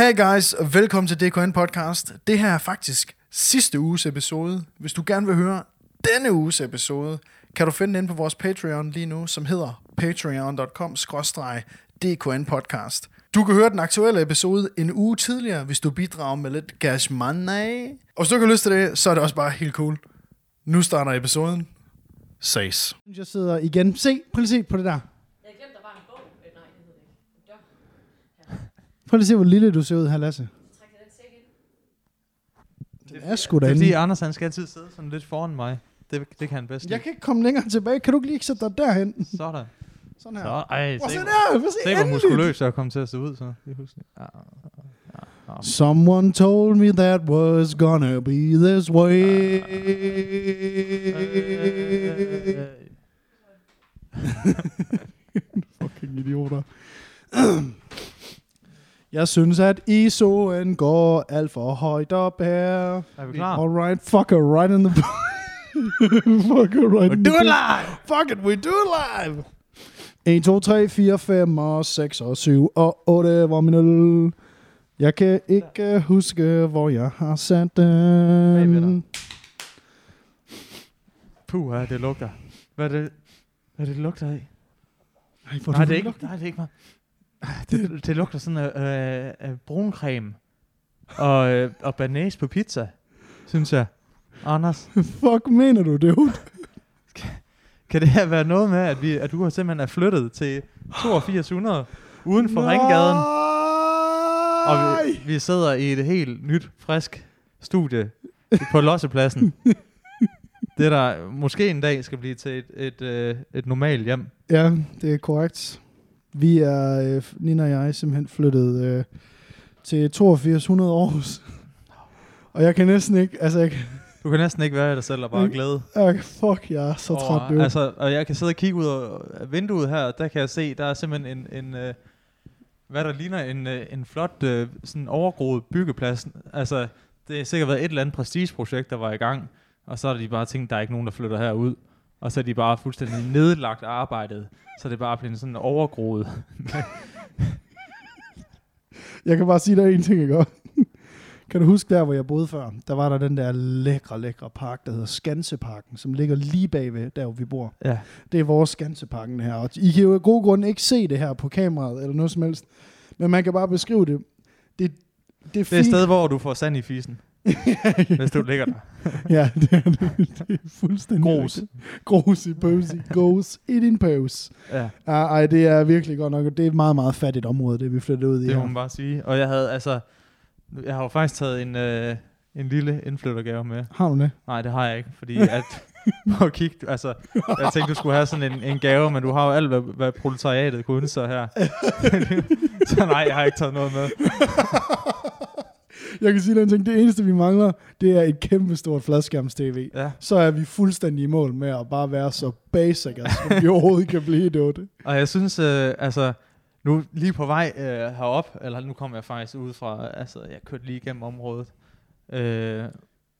Hey guys, og velkommen til DKN Podcast. Det her er faktisk sidste uges episode. Hvis du gerne vil høre denne uges episode, kan du finde den inde på vores Patreon lige nu, som hedder patreon.com DKN Podcast. Du kan høre den aktuelle episode en uge tidligere, hvis du bidrager med lidt cash money. Og hvis du ikke har lyst til det, så er det også bare helt cool. Nu starter episoden. Ses. Jeg sidder igen. Se, prøv lige se på det der. Jeg glemte, der var en bog. Øh, nej, det hedder det ikke. En dør. Prøv lige at se, hvor lille du ser ud her, Lasse. Den er sgu da Det er fordi. Anders han skal altid sidde sådan lidt foran mig. Det, det kan han bedst lide. Jeg kan ikke komme længere tilbage. Kan du ikke lige sætte dig derhen? Sådan. Sådan her. Så, ej, se, se der. Se hvor muskuløs jeg kommer til at se ud. Så. Someone told me that was gonna be this way. Fucking idioter. Jeg synes, at ISO'en går alt for højt op her. Er vi klar? Alright, fuck her right in the... fuck her right in Do the... it live! Fuck it, we do it live! 1, 2, 3, 4, 5 og 6 og 7 og 8 var min øl. Jeg kan ikke huske, hvor jeg har sat den. Puh, ja, det lugter. Hvad er det, hvad er det, det lugter af? Nej, du det er ikke, lugter. nej, det er ikke mig. Det, det lugter sådan af, af, af bruncreme og, øh, og banæs på pizza, synes jeg. Anders, Fuck mener du, dude? kan det her være noget med, at, vi, at du har simpelthen er flyttet til 8200 uden for Ringgaden? Og vi, vi sidder i et helt nyt, frisk studie på Lossepladsen. det der måske en dag skal blive til et, et, et, et normalt hjem. Ja, det er korrekt. Vi er, øh, Nina og jeg, simpelthen flyttet øh, til 8200 Aarhus. Og jeg kan næsten ikke, altså jeg, kan- Du kan næsten ikke være i dig selv og bare glæde. jeg, fuck, jeg er så over- træt, dude. Altså, og jeg kan sidde og kigge ud af vinduet her, og der kan jeg se, der er simpelthen en, en øh, hvad der ligner en, øh, en flot, øh, sådan overgroet byggeplads. Altså, det har sikkert været et eller andet prestigeprojekt, der var i gang, og så har de bare tænkt, der er ikke nogen, der flytter herud. Og så er de bare fuldstændig nedlagt arbejdet, så det er bare blevet sådan overgroet. Jeg kan bare sige, der er en ting, jeg gør. kan du huske der, hvor jeg boede før? Der var der den der lækre, lækre park, der hedder Skanseparken, som ligger lige bagved, der hvor vi bor. Ja. Det er vores Skanseparken her. Og I kan jo af gode grunde ikke se det her på kameraet, eller noget som helst. Men man kan bare beskrive det. Det, det er Det er et sted, hvor du får sand i fisen, hvis du ligger der. ja, det er, det, det er fuldstændig Grus. Grus i pose. Goes i din pose. Ja, Ja, ej, det er virkelig godt nok. Det er et meget, meget fattigt område, det vi flyttede ud i det må man bare sige. Og jeg havde altså, jeg har jo faktisk taget en, øh, en lille indflyttergave med. Har du det? Nej, det har jeg ikke, fordi at, prøv at kigge, altså, jeg tænkte, du skulle have sådan en, en gave, men du har jo alt, hvad, hvad proletariatet kunne sig her. så nej, jeg har ikke taget noget med. Jeg kan sige dig en ting. Det eneste, vi mangler, det er et kæmpe stort fladskærms-tv. Ja. Så er vi fuldstændig i mål med at bare være så basic, altså, som vi overhovedet kan blive, det. Og jeg synes, øh, altså, nu lige på vej øh, herop, eller nu kommer jeg faktisk ud fra, altså, jeg kørte lige igennem området. Øh,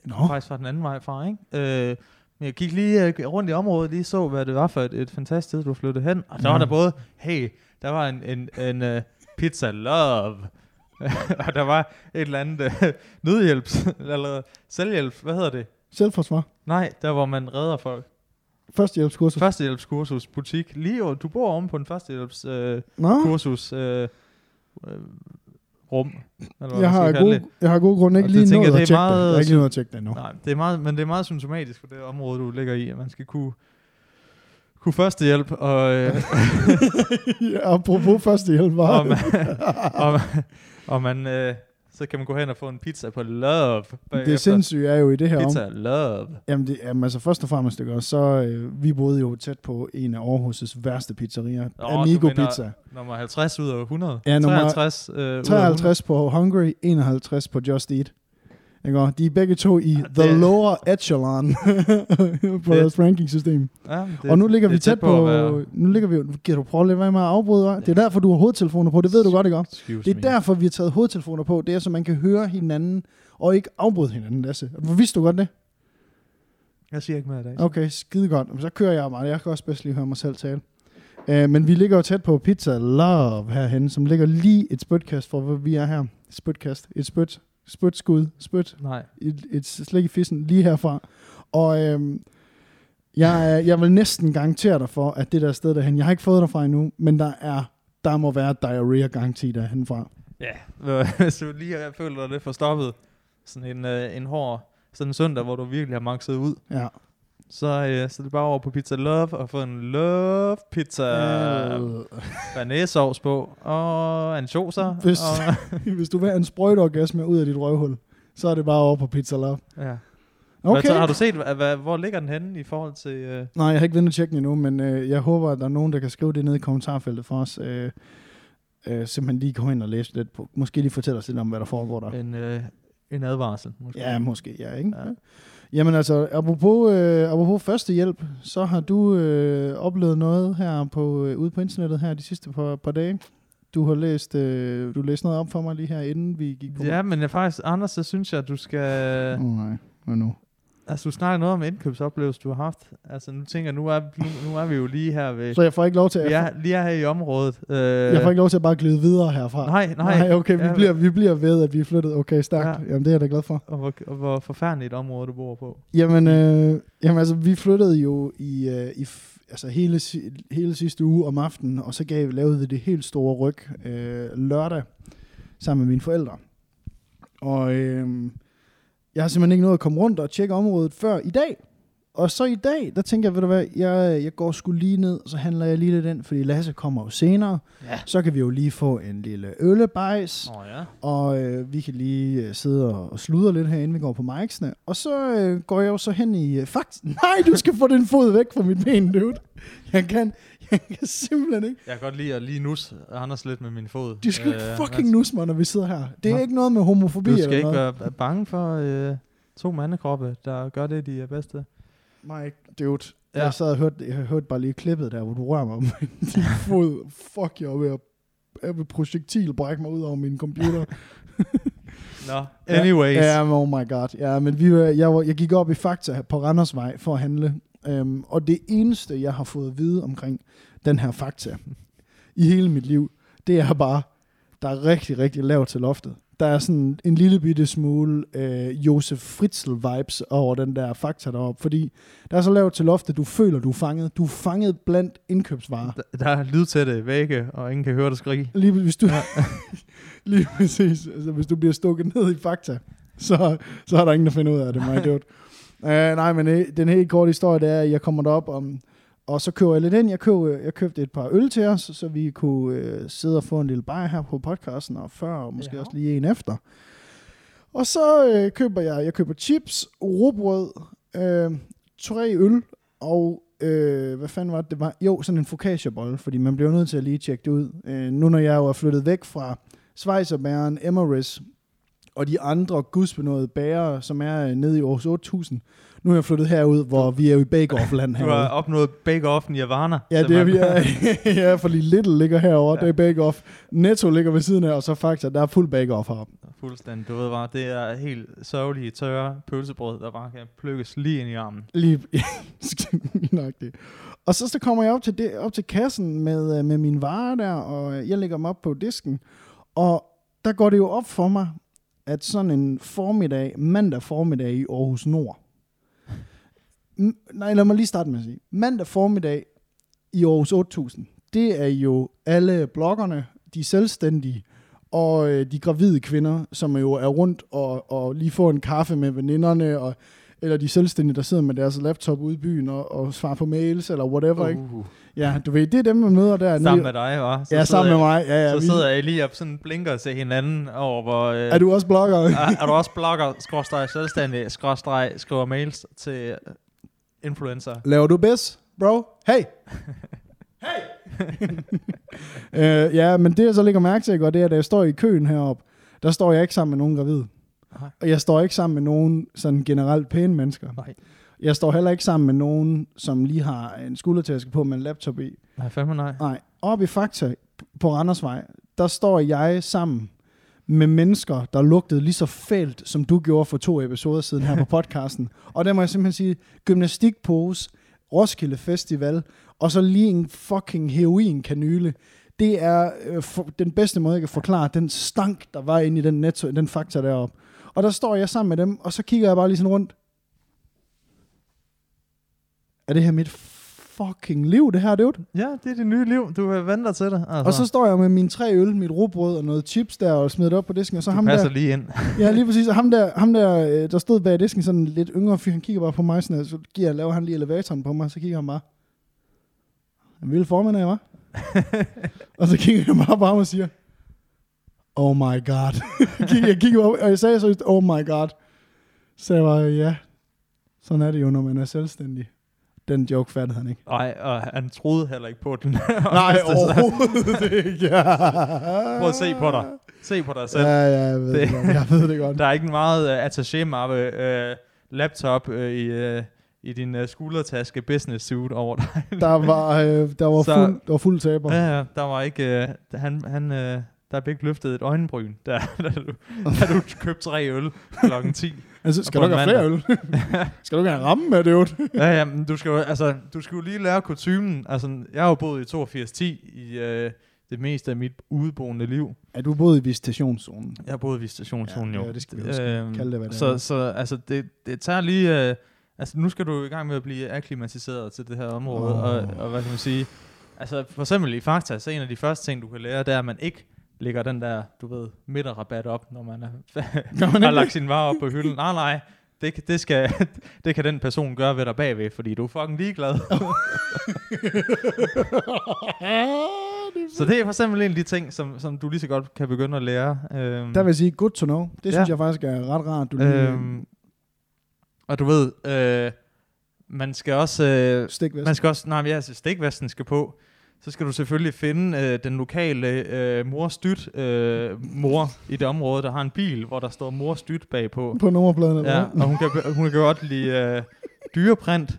Nå. faktisk fra den anden vej fra, ikke? Øh, men jeg gik lige øh, rundt i området, lige så, hvad det var for et, et fantastisk sted, du flyttede hen. Og der Ja. var der både, hey, der var en, en, en uh, pizza love, og der var et eller andet uh, nødhjælps, eller selvhjælp, hvad hedder det? Selvforsvar. Nej, der hvor man redder folk. Førstehjælpskursus. Førstehjælpskursus butik. Lige du bor oven på en førstehjælpskursus kursus, uh, uh, rum. Eller jeg har, gode, jeg har gode grunde ikke Og lige det nået at det tjekke det. Jeg har ikke nået at tjekke det endnu. Nej, det er meget, men det er meget symptomatisk for det område, du ligger i, at man skal kunne, kunne førstehjælp, og, øh, ja, apropos førstehjælp, var og, man, og, man- og man, øh, så kan man gå hen og få en pizza på Love. bagefter. Det sindssyge er jo i det her om, Pizza Love. Jamen, det, jamen altså først og fremmest, ikke, også, så øh, vi boede jo tæt på en af Aarhus' værste pizzerier, Nå, Amigo mener Pizza. Nummer 50 ud af 100. Ja, nummer 53 øh, ud af 100. 53 på Hungry, 51 på Just Eat. Ikke? De er begge to i Ja, the det- lower echelon på deres ranking-system. Ja, det, Og nu ligger det vi er tæt på... være- Nu ligger vi... Kan du prøve at lade være med at afbryde? hva'? Det er derfor, du har hovedtelefoner på. Det ved du godt, ikke? Excuse Det er me. derfor, vi har taget hovedtelefoner på. Det er, så man kan høre hinanden og ikke afbryde hinanden, Lasse. Vidste du godt det? Jeg siger ikke mere i dag. Okay, skide godt. Så kører jeg bare. Jeg kan også bedst lige høre mig selv tale. Uh, men vi ligger jo tæt på Pizza Love herhen, som ligger lige et spytkast fra, hvor vi er her. spytkast. Et spyt. Spytskud. Spyt. Nej. Et, et slik i fissen lige herfra. Og øhm, jeg, jeg vil næsten garantere dig for, at det der sted derhen, jeg har ikke fået derfra endnu, men der er der må være diarrhea garanti derhenfra. Ja, hvis du lige har følt dig lidt forstoppet, sådan en, øh, en hård sådan en søndag, hvor du virkelig har makset ud, Ja. Så, øh, så er det bare over på Pizza Love og få en Love Pizza. Øh, Banæsovs på, og ansjoser. Hvis- Og, hvis du vil have en sprøjteorgasme ud af dit røvhul, så er det bare over på Pizza Love. ja. Okay. Okay. Så, har du set, hvad, hvad, hvor ligger den henne i forhold til... Øh, Nej, jeg har ikke vendt at tjekke den endnu, men øh, jeg håber, at der er nogen, der kan skrive det ned i kommentarfeltet for os. Øh, øh, simpelthen lige gå ind og læse lidt på. Måske lige fortælle os lidt om, hvad der foregår der. en, øh, en advarsel, måske. Ja, måske, ja, ikke? Ja. Ja. Jamen altså, apropos, øh, apropos førstehjælp, så har du øh, oplevet noget her på, øh, ude på internettet her de sidste par, par dage. Du har læst, øh, du læste noget op for mig lige her, inden vi gik på. Ja, men jeg faktisk, Anders, så synes jeg, at du skal... Oh, nej, hvad nu? Altså, du snakker noget om indkøbsoplevelse, du har haft. Altså, nu tænker nu er, nu, nu er vi jo lige her ved... Så jeg får ikke lov til, jeg, er lige her i området. Øh, jeg får ikke lov til at bare glide videre herfra. Nej, nej. nej okay, vi, Ja, bliver, vi bliver ved, at vi er flyttet. Okay, stærkt. Ja. Ja. Jamen, det er jeg da glad for. Og hvor, og hvor forfærdeligt et område, du bor på. Jamen, øh, jamen altså, vi flyttede jo i, øh, i altså hele, hele sidste uge om aftenen, og så gav, lavede vi det helt store ryg øh, lørdag sammen med mine forældre. Og øh, jeg har simpelthen ikke nået at komme rundt og tjekke området før i dag. Og så i dag, der tænker jeg, ved du hvad, jeg, jeg går sgu lige ned, så handler jeg lige lidt ind, fordi Lasse kommer jo senere. Ja. Så kan vi jo lige få en lille øllebejs. Oh, ja. Og øh, vi kan lige øh, sidde og, og sludre lidt herinde, vi går på mic'sene. Og så øh, går jeg jo så hen i... Øh, fakt Nej, du skal få din fod væk fra mit ben, dude. Jeg kan, jeg kan simpelthen ikke. Jeg kan godt lide at lige nus Anders lidt med min fod. Du skal ikke Øh, fucking Mads, nusse mig, når vi sidder her. Det er Nå. ikke noget med homofobi Du skal eller ikke noget. være bange for øh, to mandekroppe, der gør det, de er bedst til. Mike, dude. Ja. Jeg sad og hørte, jeg hørte bare lige klippet der, hvor du rører mig om din fod. Fuck, jeg er ved at jeg ved projektil brække mig ud over min computer. Nå, anyways. Ja, ja, oh my god. Ja, men vi, jeg, jeg gik op i Fakta på Randersvej for at handle. Um, og det eneste, jeg har fået at vide omkring den her Fakta i hele mit liv, det er bare, der er rigtig, rigtig lavt til loftet. Der er sådan en lille bitte smule øh, Josef Fritzl-vibes over den der Fakta deroppe, fordi der er så lavt til loftet, du føler, du er fanget. Du er fanget blandt indkøbsvarer. D- Der er lydtætte vægge, og ingen kan høre dig skrige. Lige hvis du, lige præcis, altså hvis du bliver stukket ned i fakta, så, så er der ingen, der finder ud af det, my dude. Uh, nej, men øh, den helt korte historie, det er, at jeg kommer derop om, og så køber jeg lidt ind. Jeg, køb, jeg købte et par øl til os, så vi kunne øh, sidde og få en lille bajer her på podcasten, og før, og måske Ja. også lige en efter. Og så øh, køber jeg, jeg køber chips, råbrød, øh, tre øl, og øh, hvad fanden var det, det var? Jo, sådan en focaccia-bolle, fordi man bliver nødt til at lige tjekke det ud. Øh, nu når jeg jo er flyttet væk fra Schweizerbæren, Emirates og de andre gudsbenåede bærer, som er øh, nede i Aarhus 8000. Nu er jeg flyttet herud, hvor vi er jo i bake-off-land Du har herude. opnået bake-off Nirvana. Ja, det er vi er. ja, fordi Little ligger herovre, ja. det er bake-off. Netto ligger ved siden af, og så Fakta, der er fuld bake-off heroppe. Fuldstændig, du ved bare, det er helt sørgelige, tørre pølsebrød, der bare kan plukkes lige ind i armen. Lige lige nøjagtigt. Og så, så kommer jeg op til, det, op til kassen med, øh, med mine varer der, og jeg lægger dem op på disken. Og der går det jo op for mig, at sådan en formiddag, mandag formiddag i Aarhus Nord. Nej, lad mig lige starte med at sige. Mandag formiddag i Aarhus 8000, det er jo alle bloggerne, de selvstændige, og øh, de gravide kvinder, som jo er rundt og, og lige får en kaffe med veninderne, og, eller de selvstændige, der sidder med deres laptop ude i byen og, og svarer på mails, eller whatever, uh. ikke? Ja, du ved, det er dem, man møder der. sammen med dig, hva'? Så Ja, sammen med mig. Ja, ja, Så vi- sidder jeg lige op sådan blinker til hinanden over, hvor... Øh, Er du også blogger? er, er du også blogger, skråstreg selvstændig, skråstreg, skriver mails til influencer? Laver du bedst, bro? Hey! Hey! øh, ja, men det jeg så lægger mærke til, ikke, det er, at da jeg står i køen heroppe, der står jeg ikke sammen med nogen gravid. Nej. Og jeg står ikke sammen med nogen sådan generelt pæne mennesker. Nej. Jeg står heller ikke sammen med nogen, som lige har en skuldertaske på med en laptop i. Nej, fandme nej. Nej, oppe i Fakta på Randersvej, der står jeg sammen med mennesker, der lugtede lige så fælt, som du gjorde for to episoder siden her på podcasten. Og der må jeg simpelthen sige, gymnastikpose, Roskilde Festival, og så lige en fucking heroin-kanyle. det er øh, for, den bedste måde, jeg kan forklare, den stank, der var inde i den, netto, den fakta deroppe. Og der står jeg sammen med dem, og så kigger jeg bare lige sådan rundt. Er det her mit fucking liv, det her, dude? Ja, det er det nye liv. Du øh, venter til det. Altså. Og så står jeg med mine tre øl, mit råbrød og noget chips der, og smider det op på disken, og så ham passer der, lige ind. ja, lige præcis, og ham der, ham der, øh, der stod bag disken, sådan en lidt yngre fyr, han kigger bare på mig, sådan, så giver, laver han lige elevatoren på mig, så kigger han bare, en vild formand af, hva'? og så kigger jeg bare på ham og siger, oh my god. jeg kigger op, og jeg sagde så, oh my god. Så jeg var, ja, sådan er det jo, når man er selvstændig. Den joke fattede han ikke. Nej, og han troede heller ikke på den. Nej, overhovedet ikke. Ja. Prøv at se på dig. Se på dig selv. Ja, ja, jeg ved det, Det- godt. Jeg ved det godt. Der er ikke en meget uh, attaché-mappe uh, laptop uh, i, uh, i din uh, skuldertaske business suit over dig. Der var, øh, der var, Så- fuld, der var fuld taber. ja, ja, der var ikke... Uh, han, han, uh, der blev ikke løftet et øjenbryn, da, da, du, da du købte tre øl klokken 10. Altså, skal du ikke have flere øl? skal du ikke have ramme med det, jo? ja, ja, men du skal jo, altså, du skal jo lige lære kutumen. Altså, jeg har jo boet i 8210 i uh, det meste af mit udeboende liv. Er du boet i visitationszonen? Jeg har boet i visitationszonen Ja, jo. ja, det skal vi huske. Øhm, Kalde det, hvad det så, er. Så altså, det, det tager lige... Øh, altså, nu skal du i gang med at blive akklimatiseret til det her område. Åh. Og, og hvad kan man sige? Altså, for eksempel i Fakta, så en af de første ting, du kan lære, det er, at man ikke lægger den der, du ved, midterrabat op, når man, er, Gør man har lagt sin varer op på hylden. Nej, nej. Det, det, skal, det kan den person gøre ved dig bagved, fordi du er fucking ligeglad. så det er for eksempel en af de ting, som, som du lige så godt kan begynde at lære. Øhm, Der vil jeg sige, good to know. Det Ja. synes jeg faktisk er ret rart. Du lige Øhm, og du ved, øh, man skal også, øh, stik man skal også, nej, men ja, stikvesten skal på. Så skal du selvfølgelig finde øh, den lokale øh, morstyt øh, mor i det område, der har en bil, hvor der står morstyt bagpå. på nummerpladen. eller Ja, og hun kan, hun kan godt lide øh, dyreprint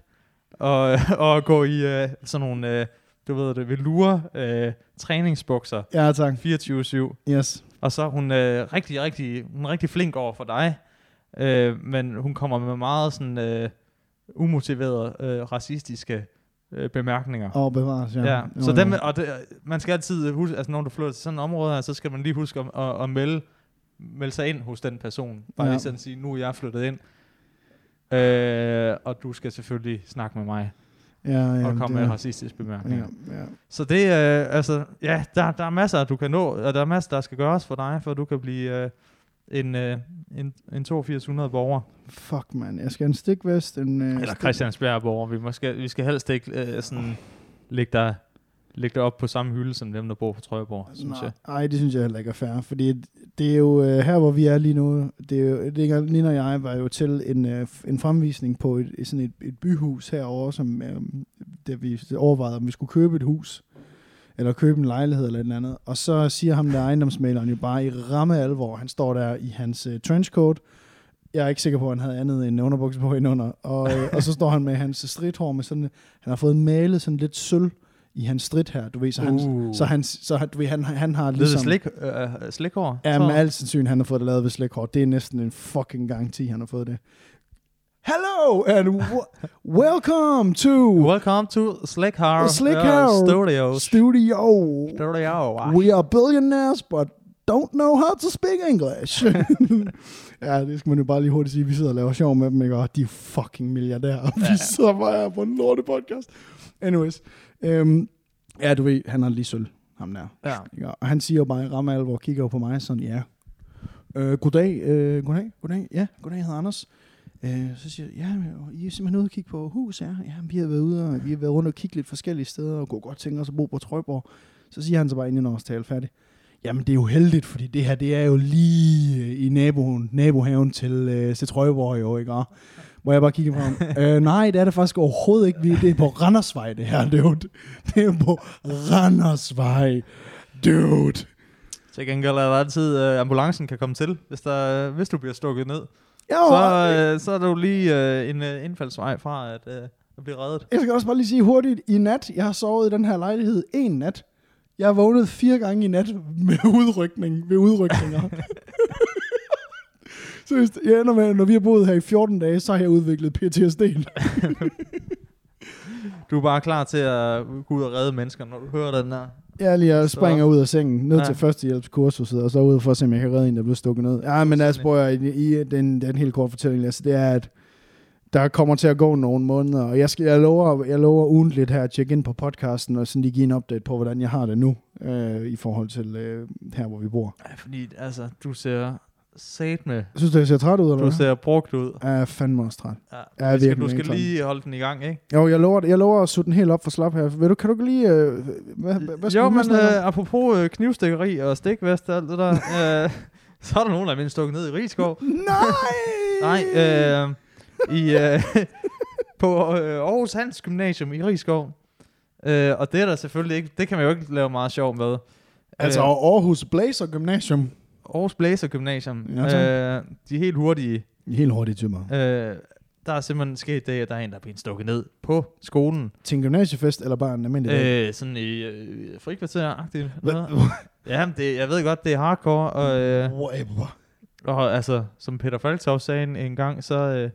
og, og gå i øh, sådan nogle, øh, du ved det, velure øh, træningsbukser Ja, tak. 24-7. Yes. Og så er hun øh, rigtig, rigtig, hun er rigtig flink over for dig. Øh, men hun kommer med meget sådan øh, umotiverede, øh, racistiske øh, bemærkninger. Og bevares, ja. Ja, ja. Så jo. dem, og det, man skal altid huske, altså når du flytter til sådan et område her, så skal man lige huske at, at, at melde, melde sig ind hos den person. Bare Ja. lige sådan sige, nu er jeg flyttet ind. Øh, og du skal selvfølgelig snakke med mig ja, ja, og komme med det- racistiske bemærkninger. ja, ja. Så det øh, altså, ja, der, der er masser, du kan nå, og der er masser, der skal gøres for dig, for du kan blive øh, en, øh, en, en 8200 borger. Fuck, man. Jeg skal have en stikvest. En, øh, Eller Christiansberg borger. Vi, måske, vi skal helst ikke øh, sådan, lægge, dig, lægge dig op på samme hylde, som dem, der bor på Trøjborg, synes jeg. Nej, det synes jeg heller ikke er fair, fordi det er jo øh, her, hvor vi er lige nu, det er jo, det Nina og jeg var jo til en, øh, en fremvisning på et, sådan et, et byhus herovre, som øh, der vi overvejede, om vi skulle købe et hus, eller købe en lejlighed eller et andet. Og så siger ham der ejendomsmaleren jo bare i ramme alvor, han står der i hans øh, trenchcoat, jeg er ikke sikker på, at han havde andet end underbukser på indunder. Og, øh, og så står han med hans stridthår med sådan, han har fået malet sådan lidt sølv i hans strid her, du ved, så han, Uh. så han, så du ved, han, han har Lidt ligesom... slik, øh, slikhår? Ja, med al sandsynlighed, han har fået det lavet ved slikhår. Det er næsten en fucking garanti, han har fået det. Hello and welcome to Welcome to Slick Hard Slick uh, Hard Studios. Studio. Studio. We are billionaires, but don't know how to speak English. ja, det skal man jo bare lige hurtigt sige. Vi sidder og laver sjov med dem, ikke? Og de er fucking milliardærer. Vi sidder bare her på en lorte podcast. Anyways. Øhm, ja, du ved, han har lige sølv, ham der. Ja. Ikke? Og han siger bare i ramme alvor, kigger på mig sådan, ja. Øh, goddag, øh, goddag, goddag, ja, goddag, hedder Anders. Øh, så siger jeg, ja, men I er simpelthen ude og kigge på hus, ja. ja vi har været ude, og vi har været rundt og kigge lidt forskellige steder, og kunne godt tænke os at bo på Trøjborg. Så siger han så bare, inden vores tale færdig, jamen det er jo heldigt, fordi det her, det er jo lige i naboen, nabohaven til, øh, til Trøjborg jo, ikke? Og, hvor jeg bare kigger på ham. øh, nej, det er det faktisk overhovedet ikke. Vi, det er på Randersvej, det her, dude. Det er på Randersvej, dude. Til gengæld er der altid, øh, ambulancen kan komme til, hvis, der, øh, hvis du bliver stukket ned. Jo, Så, øh, så er der jo lige øh, en øh, indfaldsvej fra at, øh, at blive reddet. Jeg skal også bare lige sige hurtigt, i nat, jeg har sovet i den her lejlighed en nat. Jeg har vågnet fire gange i nat med udrykning, ved udrykninger. så hvis jeg ender med, når vi har boet her i 14 dage, så har jeg udviklet PTSD. Du er bare klar til at gå ud og redde mennesker, når du hører den der. Jeg lige jeg Så- springer ud af sengen, ned Ja. til førstehjælpskursuset, og så ud for at se, om jeg kan redde en, der blev stukket ned. Ja, men altså, prøv at, i, i den, den helt korte fortælling, altså, det er, at der kommer til at gå nogle måneder, og jeg, skal, jeg, lover, jeg lover ugentligt her at tjekke ind på podcasten, og sådan lige give en update på, hvordan jeg har det nu, øh, i forhold til øh, her, hvor vi bor. Ej, fordi altså, du ser sat med. Synes du, jeg ser træt ud, eller Du ser brugt ud. Jeg er fandme også træt. Ja, Ja, du skal, du skal lige holde den i gang, ikke? Jo, jeg lover, jeg lover at sutte den helt op for slap her. Ved du, kan du ikke lige... Øh, hvad, hvad, skal jo, men øh, apropos øh, knivstikkeri og stikvest og alt det der, øh, så er der nogen, der er mindst stukket ned i Rigskov. Nej! Nej, øh, i, øh, på øh, Aarhus Hans Gymnasium i Rigskov. Øh, og det er der selvfølgelig ikke, det kan man jo ikke lave meget sjov med. Altså øh, Aarhus Blazer Gymnasium. Aarhus Blazer Gymnasium. Ja, tak. øh, de er helt hurtige. Helt hurtigt typer. Øh, der er simpelthen sket det, at der er en, der er blevet stukket ned på skolen. Til en gymnasiefest, eller bare en almindelig dag? Øh, sådan i øh, frikvarter-agtigt. Hva- noget. Ja, men det, jeg ved godt, det er hardcore, og, øh, Whatever. og altså, som Peter Falktoft sagde en, en gang, så, øh,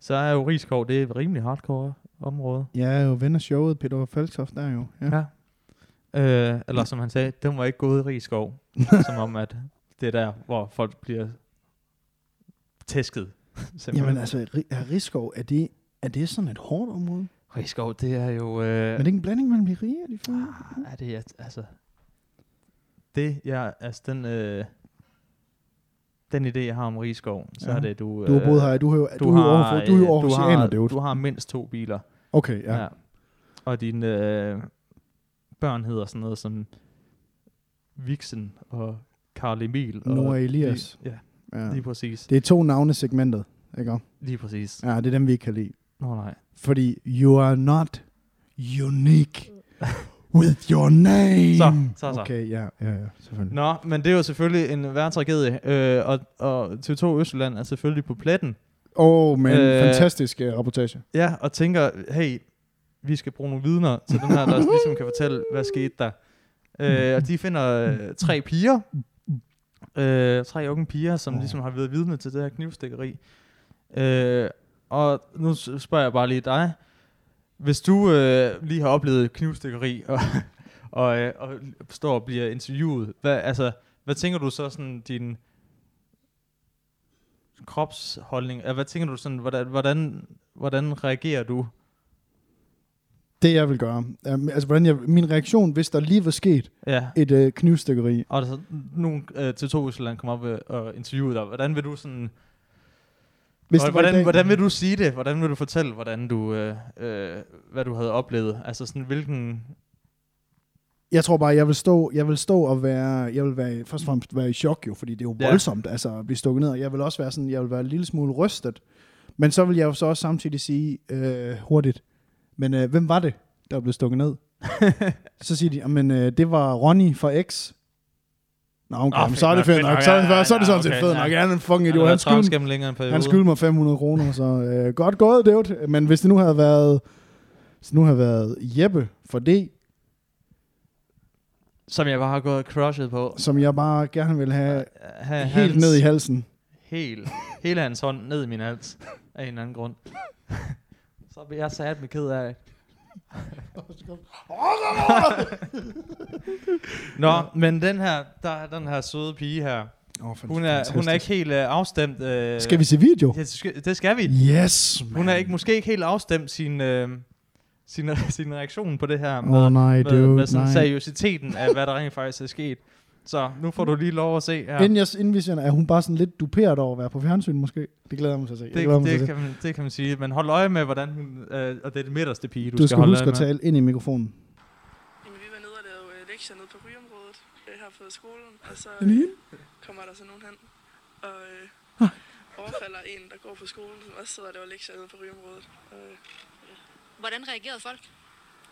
så er jo Rigskov, det er rimelig hardcore område. Jeg er jo ven af showet, Peter Falktoft, der jo. Ja. Ja. Øh, eller som han sagde, den var ikke gået i Rigskov. som om, at det er der, hvor folk bliver tæsket. simpelthen. Jamen altså, er Rigskov, er det, er det sådan et hårdt område? Rigskov, det er jo... Øh, Er det ikke en blanding mellem de rige og de fattige? er det, altså... Det, jeg, altså den... Øh, den idé, jeg har om Rigskov, så Ja. er det, du... Du har boet her, du, har, jo- du, du, er jo har, overfor, du er jo øh, du, Aarhusianer, har, dude. du har mindst to biler. Okay, ja. Ja. Og dine øh, børn hedder sådan noget som Vixen og Karl Emil. Og Noah Elias. Ja, ja. lige præcis. Det er to navnesegmentet, ikke? Lige præcis. Ja, det er dem, vi ikke kan lide. Nå nej. Fordi you are not unique with your name. Så, så, så. Okay, ja, ja, ja, selvfølgelig. Nå, men det er jo selvfølgelig en værre tragedie. Øh, og, og TV2 Østjylland er selvfølgelig på pletten. Åh, oh, men Øh, fantastisk uh, rapportage. Ja, og tænker, hey, vi skal bruge nogle vidner til den her, der ligesom kan fortælle, hvad skete der. Øh, og de finder øh, tre piger. Øh, tre unge piger, som Åh. ligesom har været vidne til det her knivstikkeri. Øh, og nu spørger jeg bare lige dig. Hvis du øh, lige har oplevet knivstikkeri, og, og, øh, og står og bliver interviewet, hvad, altså, hvad tænker du så sådan din kropsholdning? Hvad tænker du sådan, hvordan, hvordan, hvordan reagerer du? Det jeg vil gøre. Um, altså, hvordan jeg, min reaktion, hvis der lige var sket Ja. et uh, knivstikkeri. Og der så nogle øh, til to Østland kommer op øh, og interviewe dig. Hvordan vil du sådan... Hvis i hvordan, dag- hvordan vil du sige det? Hvordan vil du fortælle, hvordan du, øh, øh, hvad du havde oplevet? Altså sådan, hvilken... Jeg tror bare, jeg vil stå, jeg vil stå og være, jeg vil være, først og fremmest være i chok jo, fordi det er jo Ja. voldsomt, altså at blive stukket ned. Jeg vil også være sådan, jeg vil være en lille smule rystet. Men så vil jeg jo så også samtidig sige øh, hurtigt, men øh, hvem var det, der blev stukket ned? så siger de, men øh, det var Ronny fra X. Nå, okay, oh, så er det fedt nok. Så, er det- så er det sådan set fedt nok. Han er en fucking Han idiot. har Han været skyldte, han skyldte mig 500 kroner, så øh, godt gået, dude. Men hvis det nu havde været, hvis det nu havde været Jeppe for det, Som jeg bare har gået crushet på. som jeg bare gerne vil have Ha, helt ned i halsen. Helt, hele hans hånd ned i min hals. Af en eller anden grund. Så bliver jeg sat med ked af. Nå, men den her, der er den her søde pige her. Oh, Hun er, hun er ikke helt øh, afstemt. Øh, Skal vi se video? Ja, det skal, det skal vi. Yes, man. Hun er ikke, måske ikke helt afstemt sin, øh, sin, sin reaktion på det her med, oh, nej, med, dude, med sådan nej. seriøsiteten af, hvad der rent faktisk er sket. Så nu får du lige lov at se her. Inden, jeg, inden vi sender, er hun bare sådan lidt duperet over at være på fjernsyn måske? Det glæder jeg mig til at se. det, glæder mig til det, se. kan man, det kan man sige. Men hold øje med, hvordan hun... Øh, og det er det midterste pige, du, Du skal holde huske øje at tale ind i mikrofonen. Jamen, vi var nede og lavede øh, lektier nede på rygeområdet øh, her på skolen, og så det øh, kommer der så nogen hen og øh, overfalder en, der går på skolen, som også sidder og laver lektier nede på rygeområdet. Og, øh, Hvordan reagerede folk?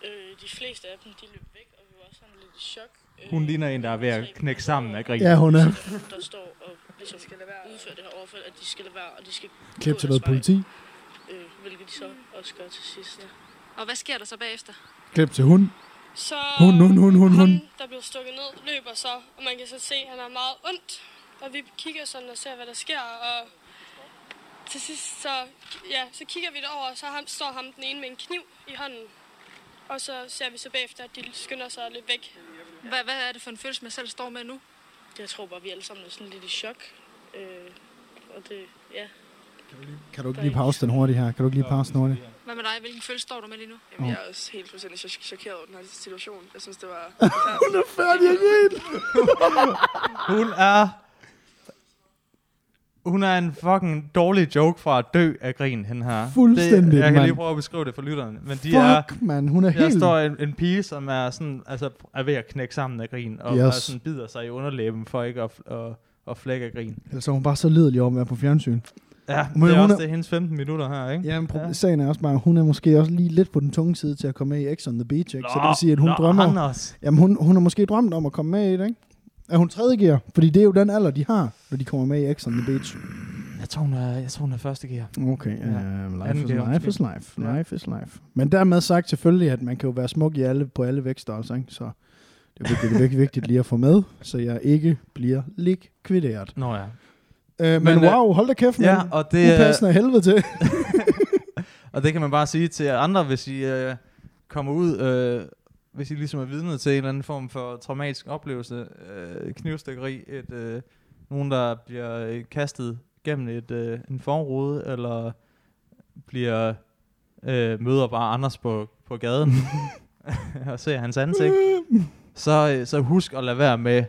øh, de fleste af dem, de løb væk, og vi var også sådan lidt i chok. Hun ligner en, der er ved at knække sammen af grin. Ja, hun er. Der står og ligesom skal lade være udføre det her overfald, at de skal lade være, og de skal Klip til noget politi. Øh, hvilket de så også gør til sidst. Ja. Og hvad sker der så bagefter? Klip til hun. Så Hun, hun, hun, hun, hun. der blev stukket ned, løber så, og man kan så se, at han har meget ondt. Og vi kigger sådan og ser, hvad der sker, og til sidst så, ja, så kigger vi derover, og så ham, står ham den ene med en kniv i hånden. Og så ser vi så bagefter, at de skynder sig lidt væk. Hvad, hvad er det for en følelse, man selv står med nu? Jeg tror bare, vi alle sammen er sådan lidt i chok. Øh, og det, ja. Kan du ikke lige pause den hurtigt her? Kan du ikke lige pause den hurtigt? Hvad med dig? Hvilken følelse står du med lige nu? Jamen, jeg er også helt fuldstændig chok- chokeret over den her situation. Jeg synes, det var... Hun er færdig at grine. Hun er... Hun er en fucking dårlig joke fra at dø af grin, hende her. Fuldstændig, Det, jeg kan mand. lige prøve at beskrive det for lytterne. Men de er... Fuck, man. Hun er Der helt... står en, en pige, som er, sådan, altså, er ved at knække sammen af grin, og Yes. er sådan, bider sig i underlæben for ikke at, at, at flække af grin. Altså, hun er bare så lidelig over at være på fjernsyn. Ja, Men det er hun også er- det er hendes 15 minutter her, ikke? Ja, men ja. Sagen er også bare, at hun er måske også lige lidt på den tunge side til at komme med i X on the Beach, ikke? Så det vil sige, at hun Nå, drømmer... Anders. Jamen, hun, hun har måske drømt om at komme med i det, ikke? Er hun tredje gear? Fordi det er jo den alder, de har, når de kommer med i X on the Beach. Jeg tror, hun er, jeg tror, hun er første gear. Okay, Ja. uh, life, Anden is, gear life is life. Ja. Life is life. Men dermed sagt selvfølgelig, at man kan jo være smuk i alle, på alle vækststørrelser, ikke? Så det er vigtigt, det er virkelig vigtigt lige at få med, så jeg ikke bliver likvideret. Nå ja. Uh, men, Men, øh, wow, hold da kæft, Ja, og det, Upassende af helvede til. og det kan man bare sige til andre, hvis I øh, kommer ud, øh, hvis I ligesom er vidne til en eller anden form for traumatisk oplevelse, øh, knivstikkeri, et, øh, nogen der bliver øh, kastet gennem et, øh, en forrude, eller bliver øh, møder bare Anders på, på gaden, og ser hans ansigt, så, øh, så husk at lade være med,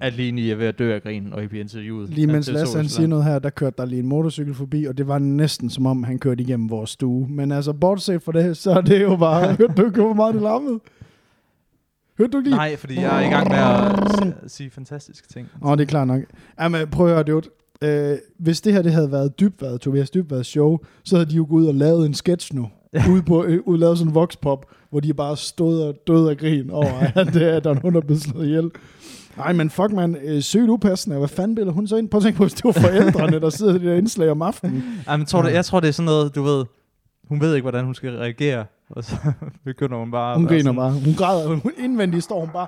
at lige I er ved at dø af grin, og I bliver interviewet. Lige mens TV2 Lasse han siger noget her, der kørte der lige en motorcykel forbi, og det var næsten som om, han kørte igennem vores stue. Men altså, bortset fra det, så er det jo bare... Hørte du ikke, hvor meget det larmede? Hørte du ikke lige? Nej, fordi jeg er i gang med at sige fantastiske ting. Åh, det er klart nok. Jamen, prøv at høre, dude. Øh, hvis det her det havde været dybvad, Tobias Dybvads show, så havde de jo gået ud og lavet en sketch nu. ude på, øh, ude lavet sådan en voxpop, hvor de bare stod og døde af grin over, at, øh, at der er nogen, der er blevet slået ihjel. Nej, men fuck man, øh, sygt upassende. Hvad fanden billeder hun så ind? Prøv at tænke på, hvis det var forældrene, der sidder i det der indslag om aftenen. Ej, men tror det, jeg tror, det er sådan noget, du ved, hun ved ikke, hvordan hun skal reagere, og så begynder hun bare... Hun griner sådan, bare. Hun græder. Hun, indvendigt står hun bare...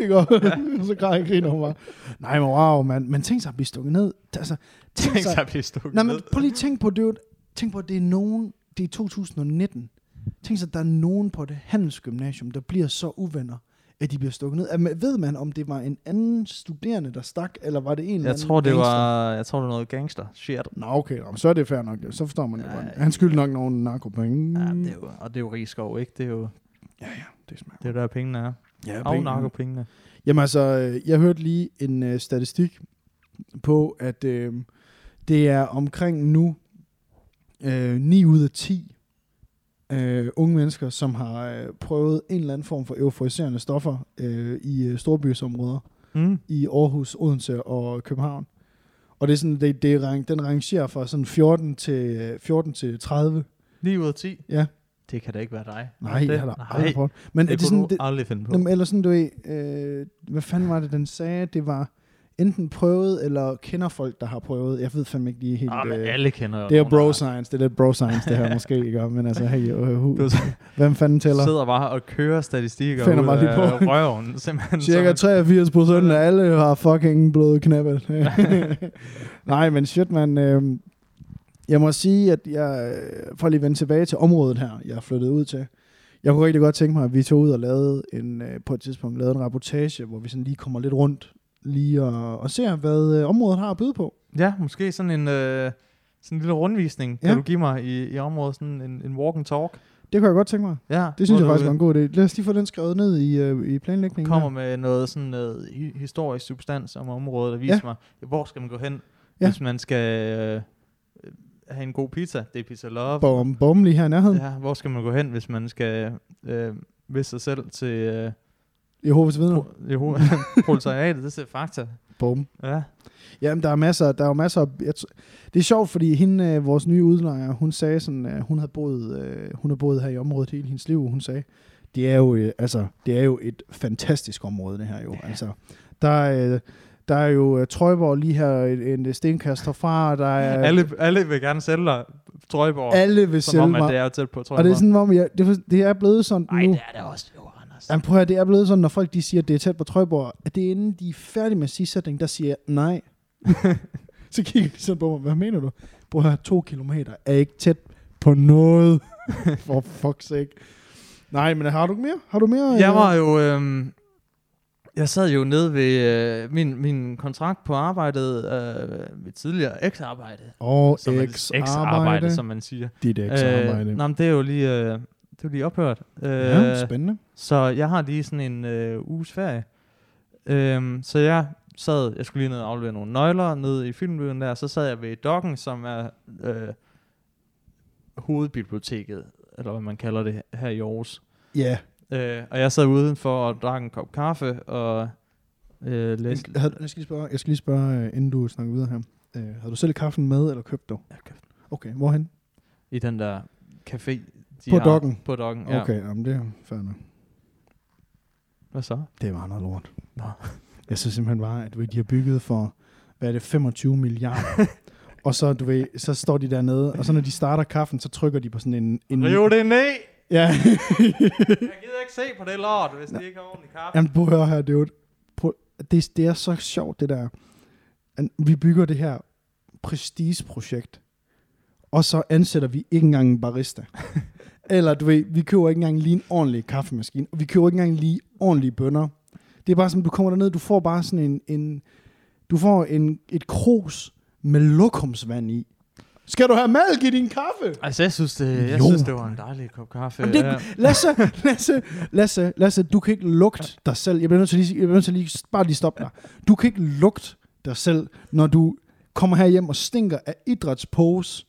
Ikke? Og så græder griner hun bare. Nej, men wow, man. Men tænk sig at blive stukket ned. Altså, tænk, Tænk sig, sig at blive stukket Nej, men ned. prøv lige at tænk på, det er jo- tænk på, at det er nogen, det er 2019. Tænk sig, at der er nogen på det handelsgymnasium, der bliver så uvenner, at de bliver stukket ned. Er- Ved man, om det var en anden studerende, der stak, eller var det en eller Jeg anden tror, det gangster? var, jeg tror, det var noget gangster shit. Nå, okay, nå, men så er det fair nok. Så forstår man det godt. Han skylder nok nogle narkopenge. Ja, det er jo, og det er jo Rigskov, ikke? Det er jo ja, ja, det smager. det, er der pengene er. Ja, Og narkopengene. Jamen altså, øh, jeg hørte lige en øh, statistik på, at øh, det er omkring nu øh, 9 ud af 10 øh, unge mennesker, som har øh, prøvet en eller anden form for euforiserende stoffer øh, i øh, storbysområder Mm. i Aarhus, Odense og København. Og det er sådan, det, det rang- den rangerer fra sådan 14 til, øh, 14 til 30. 9 ud af 10. Ja. Det kan da ikke være dig. Nej, det, jeg har nej, aldrig prøvet. Men det, er det sådan, du det, aldrig finde på. Jamen, eller sådan, du ved, øh, hvad fanden var det, den sagde? Det var enten prøvet, eller kender folk, der har prøvet. Jeg ved fandme ikke lige helt. Ah, men øh, alle kender det er der bro science, det er lidt bro science, det her måske, ikke? Men altså, hey, hu, Du hvem fanden tæller? sidder bare og kører statistikker Finder ud mig lige af på. røven. Simpelthen, Cirka som- 83 procent af alle har fucking blevet knappet. Nej, men shit, man. Øh, jeg må sige, at jeg, øh, for lige at vende tilbage til området her, jeg er flyttet ud til. Jeg kunne rigtig godt tænke mig, at vi tog ud og lavede en, øh, på et tidspunkt lavede en rapportage, hvor vi sådan lige kommer lidt rundt lige og, og ser, hvad øh, området har at byde på. Ja, måske sådan en, øh, sådan en lille rundvisning, Ja. kan du give mig i, i området, sådan en, en walk and talk. Det kunne jeg godt tænke mig. Ja, Det synes jeg faktisk var en god idé. Lad os lige få den skrevet ned i, øh, i planlægningen. kommer her. med noget sådan noget hi- historisk substans om området, og viser Ja. mig, hvor skal man gå hen, Ja. hvis man skal øh, have en god pizza. Det er Pizza Love. Bom, bom lige her i nærheden. Ja, hvor skal man gå hen, hvis man skal øh, vise sig selv til øh, Jehovas vidner. pro- Jeho- proletariatet? Det er fakta. Bum. Ja. Jamen, der er masser, der er masser. af- Jeg, det er sjovt, fordi hende, øh, vores nye udlejer, hun sagde sådan, at hun havde boet, øh, hun har boet her i området hele hendes liv. Hun sagde, det er jo, øh, altså, det er jo et fantastisk område, det her jo. Ja. Altså, der er, øh, der er jo uh, Trøjborg lige her, en, en stenkast herfra, der er... Alle, alle vil gerne sælge dig Trøjborg, alle vil som sælge om, at mig. det er jo tæt på Trøjborg. Og det er sådan, hvor jeg, det, er- det er blevet sådan Ej, nu. det er det også Anders. Jamen, prøv at høre, det er blevet sådan, når folk de siger, at det er tæt på Trøjborg, at det er inden de er færdige med sætning, der siger nej. så kigger de sådan på mig, hvad mener du? Prøv at høre, to kilometer er ikke tæt på noget. For fuck's sake. Nej, men har du mere? Har du mere? Jeg øh, var jo... Øhm, jeg sad jo nede ved øh, min, min kontrakt på arbejdet, øh, mit tidligere eks-arbejde. Og som man- eks-arbejde. Eks-arbejde, som man siger. Dit eks-arbejde. Øh, nej, men det er jo lige, øh, det jo lige ophørt. Øh, ja, spændende. Så jeg har lige sådan en øh, uges ferie. Øhm, så jeg sad, jeg skulle lige ned og aflevere nogle nøgler ned i filmbyen der, så sad jeg ved Dokken, som er øh, hovedbiblioteket, eller hvad man kalder det her i Aarhus. Ja. Øh, og jeg sad udenfor og drak en kop kaffe og øh, læste... Jeg, havde, jeg, skal lige spørge, jeg skal lige spørge, øh, inden du snakker videre her. Øh, havde du selv kaffen med, eller købt du? Jeg købte Okay, hvorhen? i den der café. De På har- Dokken? På Dokken, ja. Okay, jamen det er nok. Hvad så? Det var noget lort. Nå. Jeg synes simpelthen bare, at de har bygget for, hvad er det, 25 milliarder. og så, du ved, så står de dernede, og så når de starter kaffen, så trykker de på sådan en... en Riv det ned! Ja. Jeg gider ikke se på det lort, hvis de ikke har ordentlig kaffe. Jamen, prøv at høre her, det er, et, prøv, det, det er så sjovt, det der. Vi bygger det her prestigeprojekt, og så ansætter vi ikke engang en barista. Eller du ved, vi køber ikke engang lige en ordentlig kaffemaskine, og vi køber ikke engang lige ordentlige bønner. Det er bare som, du kommer derned, du får bare sådan en, en du får en, et krus med lokumsvand i. Skal du have mælk i din kaffe? Altså, jeg synes, det, jeg Jo. synes, det var en dejlig kop kaffe. Jamen, det, Ja. Lasse, Lasse, Lasse, Lasse, du kan ikke lugte dig selv. Jeg bliver nødt til lige, jeg bliver nødt til lige, bare lige stoppe dig. Du kan ikke lugte dig selv, når du kommer her hjem og stinker af idrætspose,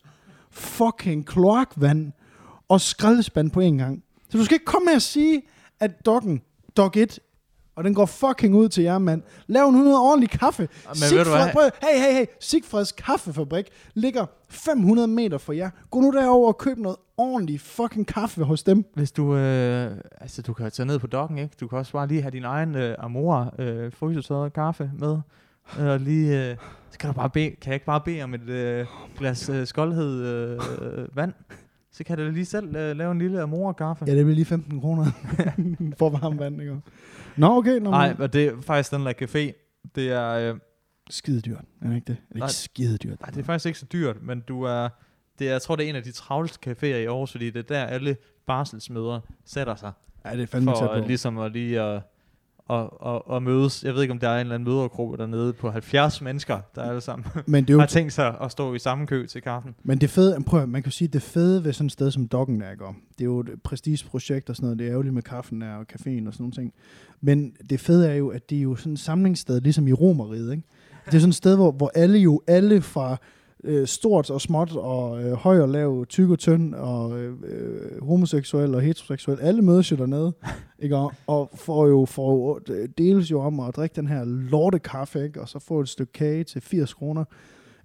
fucking kloakvand og skraldespand på en gang. Så du skal ikke komme med at sige, at doggen, dog 1, og den går fucking ud til jer, mand. Lav nu noget ordentlig kaffe. Men ved du hvad? prøv, hey, hey, hey. Sigfreds kaffefabrik ligger 500 meter fra jer. Gå nu derover og køb noget ordentlig fucking kaffe hos dem. Hvis du, øh, altså du kan tage ned på dokken, ikke? Du kan også bare lige have din egen øh, Amora øh, frysetørret kaffe med. Og lige, øh, så kan du bare bede, kan jeg ikke bare bede om et øh, glas øh, skoldhed øh, vand? Så kan du lige selv øh, lave en lille Amora kaffe. Ja, det bliver lige 15 kroner for varmt vand, ikke? Nå, okay. Nej, men det er faktisk den der café. Det er, øh, Skide dyrt, er det ikke det? Er det Nej. ikke skide dyrt? nej, det er faktisk ikke så dyrt, men du er, det er, jeg tror, det er en af de travleste caféer i Aarhus, fordi det er der alle barselsmøder sætter sig. Ja, det er fandme tæt for på. ligesom at lige at, at, at, at mødes. Jeg ved ikke, om der er en eller anden mødergruppe dernede på 70 mennesker, der alle sammen Men det er jo har tænkt sig at stå i samme kø til kaffen. Men det fede, prøv at, man kan sige, det fede ved sådan et sted som Doggen ikke? Og det er jo et prestigeprojekt og sådan noget, det er ærgerligt med kaffen og caféen og sådan nogle ting. Men det fede er jo, at det er jo sådan et samlingssted, ligesom i Romeriet, ikke? Det er sådan et sted, hvor, hvor alle jo, alle fra øh, stort og småt og øh, høj og lav, tyk og tynd og øh, øh, homoseksuel og heteroseksuel, alle mødes jo dernede, ikke? Og, og får jo, får jo, øh, deles jo om at drikke den her lortekaffe, ikke? Og så få et stykke kage til 80 kroner.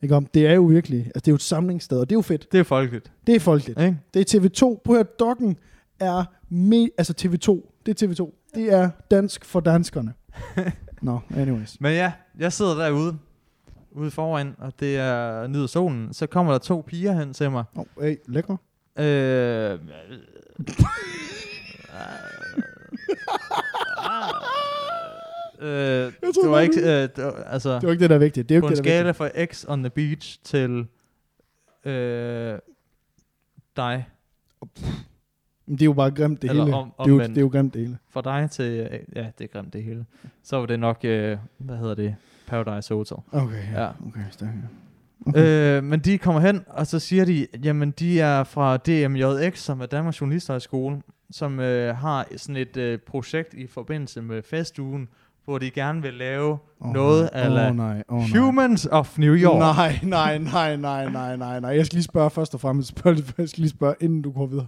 Ikke? om? Det er jo virkelig, altså det er jo et samlingssted, og det er jo fedt. Det er folkeligt. Det er folkeligt. Ikke? Det er TV2. Prøv at Dokken er me- altså TV2. Det er TV2. Det er dansk for danskerne. Nå, no, anyways. Men ja, jeg sidder derude, ude foran, og det er nyder solen. Så kommer der to piger hen til mig. Oh, hey, lækker. Øh, øh, det tror var ikke, øh, det var, altså, Det var ikke det, der er vigtigt. Det er jo på ikke en det, skala fra X on the beach til øh, dig, vigtigt. Men det er jo bare grimt det Eller hele. om- det, er jo, det er jo grimt det hele. fra dig til, ja, det er grimt det hele. Så var det nok, øh, hvad hedder det, Paradise Hotel. Okay, ja. Ja. Okay, stærk. Okay. Øh, men de kommer hen, og så siger de, jamen de er fra DMJX, som er Danmarks Journalisterhøjskole, som øh, har sådan et øh, projekt i forbindelse med festugen, hvor de gerne vil lave Oh, noget ala oh, nej. Oh, nej. Humans of New York. Nej, nej, nej, nej, nej, nej, nej. Jeg skal lige spørge først og fremmest. Spørg, jeg skal lige spørge, inden du går videre.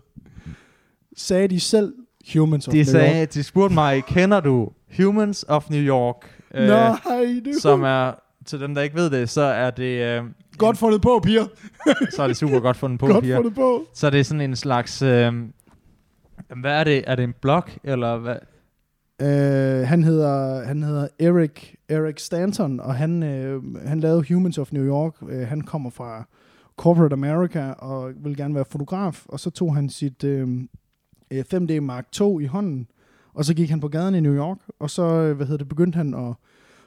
Sagde de selv Humans of De, New sagde, York? de spurgte mig, kender du Humans of New York? Øh, Nej, det som er, til dem der ikke ved det, så er det, øh, godt fundet på, piger. så er det super godt fundet på, Godt piger. fundet på. Så er det sådan en slags, øh, hvad er det? Er det en blog, eller hvad? Uh, han hedder han hedder Eric Eric Stanton og han uh, han lavede Humans of New York. Uh, han kommer fra corporate America og vil gerne være fotograf og så tog han sit uh, 5D Mark II i hånden og så gik han på gaden i New York og så uh, hvad hedder det begyndte han at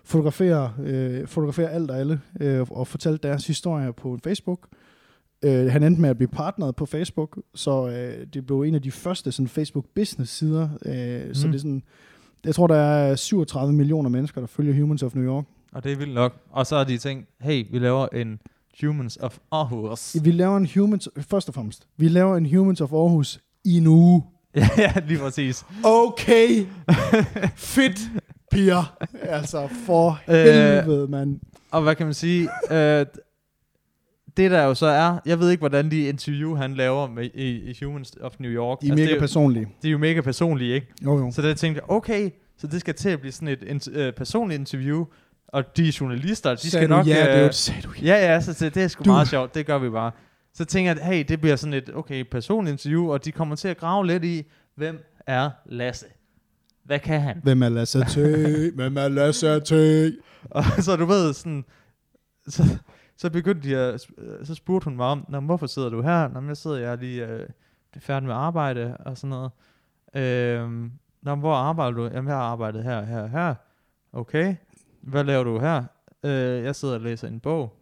fotografere uh, fotografere alt og alle uh, og fortalte deres historier på Facebook. Øh, han endte med at blive partneret på Facebook, så øh, det blev en af de første sådan, Facebook business-sider. Øh, mm. Så det er sådan, jeg tror, der er 37 millioner mennesker, der følger Humans of New York. Og det er vildt nok. Og så har de tænkt, hey, vi laver en Humans of Aarhus. Vi laver en Humans, først og fremmest, vi laver en Humans of Aarhus i en uge. ja, lige præcis. Okay, fedt, piger. Altså, for Øh, helvede, mand. Og hvad kan man sige? øh, det der jo så er, jeg ved ikke, hvordan de interview, han laver med, i, i Humans of New York. De er mega det, er jo- personlige. de er jo mega personlige, ikke? Jo, jo. Så der tænkte jeg, okay, så det skal til at blive sådan et int- øh, personligt interview, og de journalister, de Sagde skal du nok... Ja, det øh, er jo, sagde du ja. Ja, ja, så det, det er sgu Du- meget sjovt. Det gør vi bare. Så tænker jeg, at hey, det bliver sådan et, okay, personligt interview, og de kommer til at grave lidt i, hvem er Lasse? Hvad kan han? Hvem er Lasse T? Hvem er Lasse T? Og så du ved, sådan, så, så begyndte de at, øh, så spurgte hun mig om, Nå, hvorfor sidder du her? Nå, jeg sidder, jeg er lige øh, færdig med arbejde og sådan noget. Øhm, Nå, hvor arbejder du? Jamen, jeg har arbejdet her, her, her. Okay. Hvad laver du her? Øh, jeg sidder og læser en bog.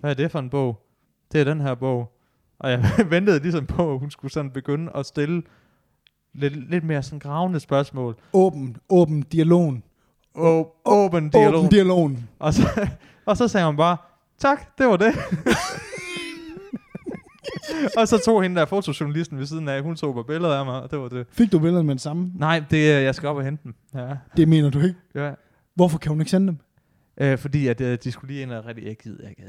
Hvad er det for en bog? Det er den her bog. Og jeg ventede ligesom på, at hun skulle sådan begynde at stille lidt, lidt mere sådan gravende spørgsmål. Åben, åben dialogen. Å- åben dialog. Åben dialogen. Og så, og så sagde hun bare, tak, det var det. og så tog hende der fotojournalisten ved siden af, hun tog bare billeder af mig, og det var det. Fik du billedet med det samme? Nej, det er, jeg skal op og hente dem. Ja, Det mener du ikke. ja. Hvorfor kan hun ikke sende dem? Øh, fordi at, øh, de skulle lige ind og redigere, jeg gider ikke,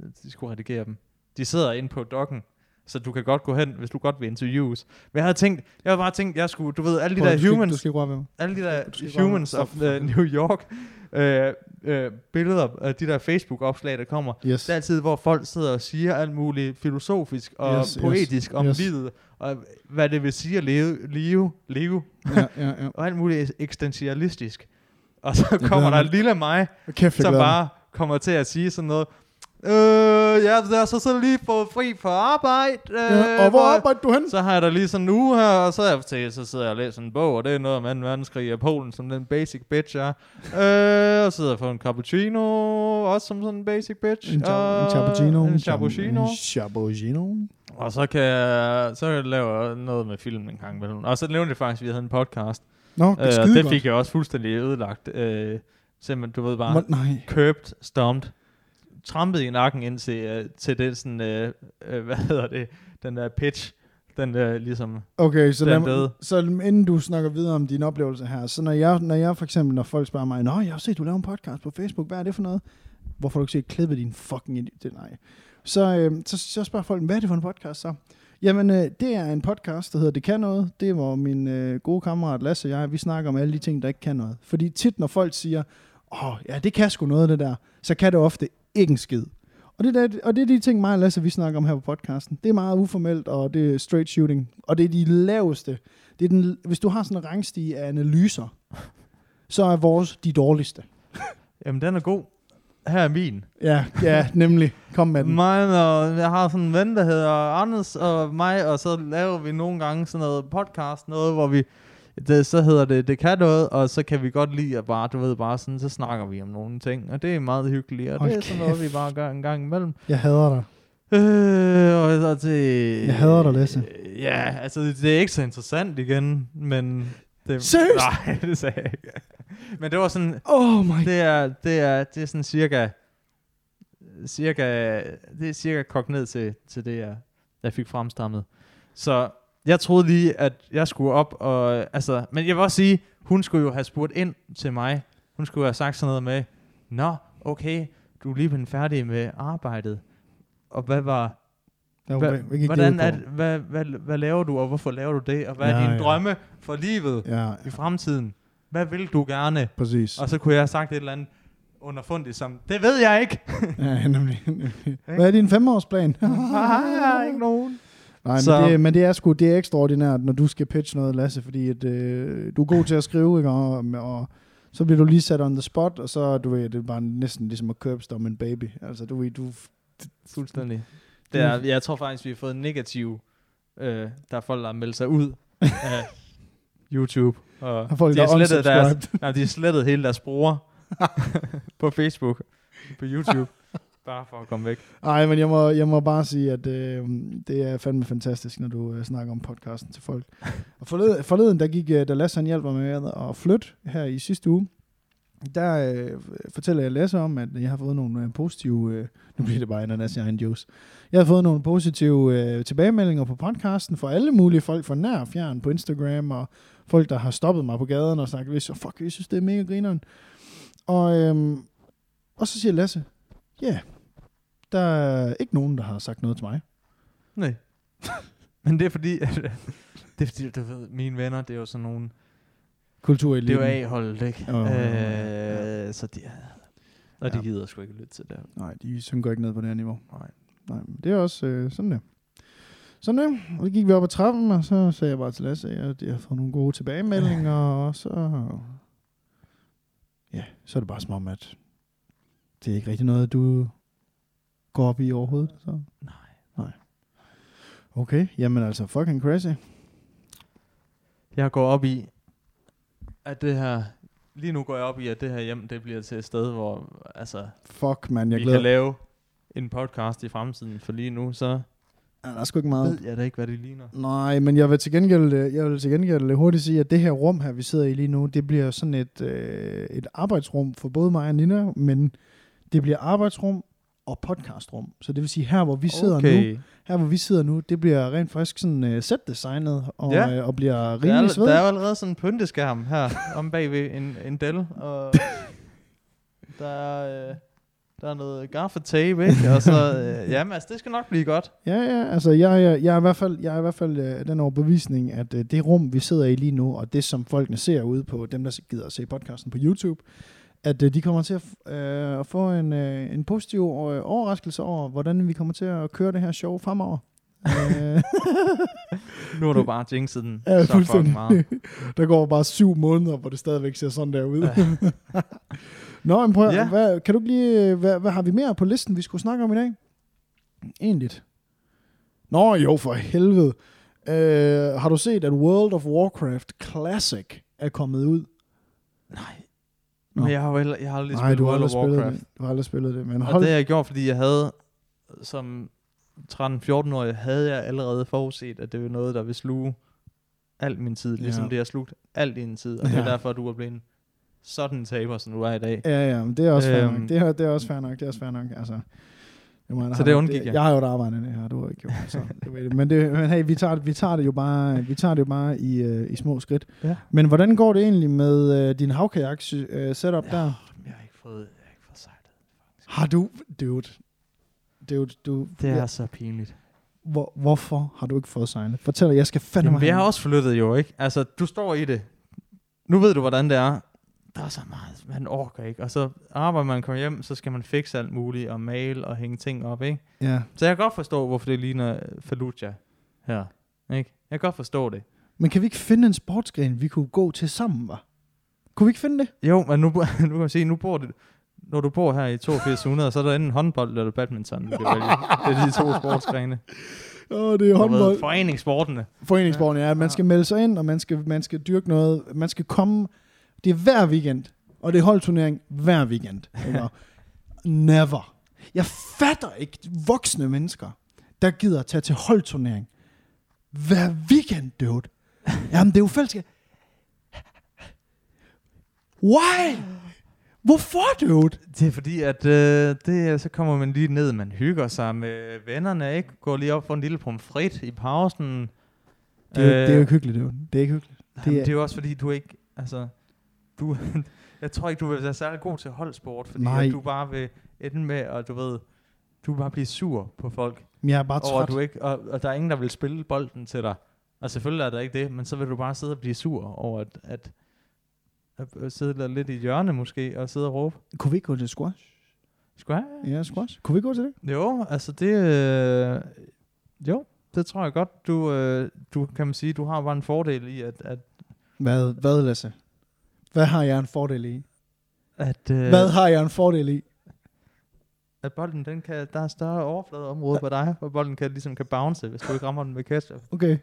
øh, de skulle redigere dem. De sidder inde på dokken, så du kan godt gå hen, hvis du godt vil interviews. Men jeg havde tænkt, jeg havde bare tænkt, jeg skulle, du ved, alle de Prøv, der skal, humans, Du skal alle de der humans of uh. New York, øh, øh, billeder, af de der Facebook-opslag, der kommer, Yes. Det er altid, hvor folk sidder og siger alt muligt filosofisk og Yes, poetisk yes, om yes. livet, og hvad det vil sige at leve, leve, leve Ja, ja, ja. og alt muligt eksistentialistisk. Og så kommer der lille mig, Kæft, som bare kommer til at sige sådan noget, Øh, ja, jeg har så, så lige fået fri fra arbejde. Øh. Ja, og hvor arbejder du hen? så har jeg da lige sådan en uge her, og så, er jeg så sidder jeg og læser en bog, og det er noget om 2. verdenskrig i Polen, som den basic bitch er. Øh, og sidder jeg for en cappuccino, også som sådan en basic bitch. En, cha- en og cappuccino. En cappuccino. En cappuccino. Og så kan jeg, så kan jeg lave noget med film en gang imellem. Og så nævnte jeg faktisk, at vi havde en podcast. Nå, det Øh, det godt. fik jeg også fuldstændig ødelagt. Øh, simpelthen, du ved bare, Hvor- Nej. curbed, stomped, trampet i nakken ind til, øh, til den sådan, øh, øh, hvad hedder det, den der pitch, den der ligesom, Okay, så, lad, så inden du snakker videre om din oplevelse her, så når jeg, når jeg for eksempel, når folk spørger mig, Nå, jeg har set, du laver en podcast på Facebook, hvad er det for noget? Hvorfor har du ikke set klippet din fucking idiot? Nej. Så, øh, så, så spørger folk, hvad er det for en podcast så? Jamen, øh, det er en podcast, der hedder Det Kan Noget. Det er, hvor min øh, gode kammerat Lasse og jeg, vi snakker om alle de ting, der ikke kan noget. Fordi tit, når folk siger, åh, oh, ja, det kan sgu noget, det der, så kan det ofte ikke en skid. Og det, er, og det er de ting, mig og Lasse, vi snakker om her på podcasten. Det er meget uformelt, og det er straight shooting. Og det er de laveste. Det er den, hvis du har sådan en rangstige af analyser, så er vores de dårligste. jamen den er god. Her er min. Ja, ja, nemlig. Kom med den. Mig og jeg har sådan en ven, der hedder Anders og mig, og så laver vi nogle gange sådan noget podcast, noget, hvor vi, det, så hedder det, det kan noget, og så kan vi godt lide at bare, du ved, bare sådan, så snakker vi om nogle ting, og det er meget hyggeligt, og Hold det er sådan noget, vi bare gør en gang imellem. Jeg hader dig. Øh, og så til... Jeg hader dig, Lasse. Øh, Ja, altså det er ikke så interessant igen, men... Det, Seriøst? Nej, det sagde jeg ikke. Men det var sådan, Oh my det er, det er, det er sådan cirka, cirka, det er cirka kogt ned til, til det, jeg, jeg fik fremstammet. Så jeg troede lige, at jeg skulle op og, altså, men jeg vil også sige, hun skulle jo have spurgt ind til mig. Hun skulle have sagt sådan noget med, Nå, okay, du er lige blevet færdig med arbejdet. Og hvad var, Jeg Hva, givet hvordan er, hvad, hvad, hvad laver du, og hvorfor laver du det? Og hvad Ja, er dine ja. drømme for livet Ja, i fremtiden? Hvad vil du gerne? præcis. Og så kunne jeg have sagt et eller andet underfundigt som, det ved jeg ikke. Ja, nemlig. nemlig. Hvad er din femårsplan? jeg har ikke nogen. Nej, Så- men det, men det er sgu det er ekstraordinært, når du skal pitche noget, Lasse, fordi at, øh, du er god til at skrive, ikke? Og, og så bliver du lige sat on the spot, og så du ved, det er bare næsten ligesom at købstom en baby. Altså, du ved, du... Fuldstændig. Det er, jeg tror faktisk, vi har fået negativ, øh, der er folk, der har meldt sig ud af YouTube. Og Har folk, de, har slettet deres, nej, de har slettet hele deres brugere på Facebook, på YouTube. Bare for at komme væk. Nej, men jeg må, jeg må bare sige, at øh, det er fandme fantastisk, når du øh, snakker om podcasten til folk. Og forleden, forleden der gik, øh, da Lasse han hjælper mig med at flytte her i sidste uge, der øh, fortæller jeg Lasse om, at jeg har fået nogle øh, positive, øh, nu bliver det bare ananas i egen juice, jeg har fået nogle positive øh, tilbagemeldinger på podcasten fra alle mulige folk fra nær og fjern på Instagram, og folk, der har stoppet mig på gaden og sagt, "Hvis- fuck, jeg synes, det er mega grineren. Og, øhm, og så siger Lasse, ja, yeah, der er ikke nogen, der har sagt noget til mig. Nej. Men det er fordi, at, det er fordi, du ved, mine venner, det er jo sådan nogle, Kultur i det er jo A-holdet, ikke? Jo, øh, så de, og de Ja. gider sgu ikke lytte til det. Nej, de synker ikke ned på det her niveau. Nej. Nej, men det er også øh, sådan der. Sådan der. Og så gik vi op ad trappen, og så sagde jeg bare til Lasse, at jeg har fået nogle gode tilbagemeldinger, og så... Ja, så er det bare som om, at det er ikke rigtig noget, du går op i overhovedet. Så. Nej. Nej. Okay, jamen altså, fucking crazy. Jeg går op i, at det her, lige nu går jeg op i, at det her hjem, det bliver til et sted, hvor altså, Fuck, man, jeg vi glæder kan lave en podcast i fremtiden, for lige nu, så Ja, Der er sgu ikke meget. ved jeg da ikke, hvad det ligner. Nej, men jeg vil til gengæld, øh, jeg vil til gengæld hurtigt sige, at det her rum her, vi sidder i lige nu, det bliver sådan et, øh, et arbejdsrum for både mig og Nina, men det bliver arbejdsrum og podcastrum. Så det vil sige, her hvor vi sidder nu, her hvor vi sidder nu, det bliver rent faktisk sådan uh, set-designet og, Ja. øh, og bliver er, rimelig der er svedigt. jo allerede sådan en pynteskærm her, om bagved en, en Dell, og der er, øh, der er noget gaffatape, ikke? Og så, øh, jamen altså, det skal nok blive godt. Ja, ja, altså jeg, jeg, jeg er i hvert fald, jeg er i hvert fald øh, den overbevisning, at øh, det rum, vi sidder i lige nu, og det, som folkene ser ude på, dem, der gider at se podcasten på YouTube, at øh, de kommer til at, øh, at få en, øh, en positiv øh, overraskelse over, hvordan vi kommer til at køre det her show fremover. Øh, Nu har du bare jinxet den Ja, så fuldstændig. meget. der går bare syv måneder, hvor det stadigvæk ser sådan der ud. Nå, men prøv, Ja. hvad, kan du lige, øh, hvad, hvad har vi mere på listen, vi skulle snakke om i dag? Egentlig. Nå, jo, for helvede. Øh, har du set, at World of Warcraft Classic er kommet ud? Nej. Nå. Men jeg har jo heller, jeg har aldrig Nej, spillet du har World aldrig of spillet Warcraft. det. Du har aldrig spillet det, men Og hold... det har jeg gjort, fordi jeg havde, som 13-14-årig, havde jeg allerede forudset, at det var noget, der ville sluge al min tid, ligesom Ja. det har slugt alt din tid. Og det er Ja. derfor, du er blevet en sådan taber, som du er i dag. Ja, ja, men det er også fair Øhm. nok. Det er, det er også fair nok. Det er også fair nok. Altså, jeg mener, Så det undgik jeg. Jeg har jo et arbejde, det her, du har ikke gjort. Så, det jeg. men, det, men hey, vi tager, det- vi tager det jo bare, vi tager det jo bare i, uh, i små skridt. Ja. Men hvordan går det egentlig med uh, din havkajak uh, setup der? Jeg har ikke fået, jeg har ikke fået sejlet. Har du, dude, dude, du, Det er ja, så pinligt. hvor, hvorfor har du ikke fået sejlet? Fortæl dig, jeg skal fandme Jamen, vi have- har også flyttet jo, ikke? Altså, du står i det. Nu ved du, hvordan det er. Der er så meget, man orker ikke. Og så arbejder man kommer hjem, så skal man fikse alt muligt, og male og hænge ting op, ikke? Ja. Så jeg kan godt forstå, hvorfor det ligner Fallujah her. Ikke? Jeg kan godt forstå det. Men kan vi ikke finde en sportsgren, vi kunne gå til sammen, var? Kunne vi ikke finde det? Jo, men nu, nu kan man sige, nu bor det, når du bor her i 8200, så er der enten håndbold eller badminton. Kan vælge. Det er de to sportsgrene. Åh, det er håndbold. Foreningssportene. Foreningsborgen, ja. Man skal melde sig ind, og man skal, man skal dyrke noget. Man skal komme. Det er hver weekend. Og det er holdturnering hver weekend. Ikke? Never. Jeg fatter ikke voksne mennesker, der gider at tage til holdturnering hver weekend, dude. Jamen, det er jo fællesskab. Why? Hvorfor, dude? Det er fordi, at øh, det, så kommer man lige ned, man hygger sig med vennerne, ikke? Går lige op for en lille pomfrit i pausen. Det er, øh, det er jo ikke hyggeligt, dude. Det er ikke hyggeligt. Det, det er, er- det er jo også fordi, du ikke, altså, du, jeg tror ikke, du vil være særlig god til holdsport, fordi Nej. at du bare vil ende med, at du ved, du vil bare blive sur på folk, Men jeg er bare over træt. du ikke, og, og der er ingen, der vil spille bolden til dig. Og selvfølgelig er der ikke det, men så vil du bare sidde og blive sur over, at, at, at, sidde lidt i hjørne måske, og sidde og råbe. Kunne vi ikke gå til squash? Jeg? Ja, squash. Kunne vi gå til det? Jo, altså det... Øh, jo, det tror jeg godt. Du, øh, du kan man sige, du har bare en fordel i, at, at, Hvad, hvad Lasse? Hvad har jeg en fordel i? at, øh, Hvad har jeg en fordel i? at bolden, den kan, der er større overfladeområde på dig, hvor bolden kan, ligesom kan bounce, hvis du ikke rammer den med ketchup. Okay,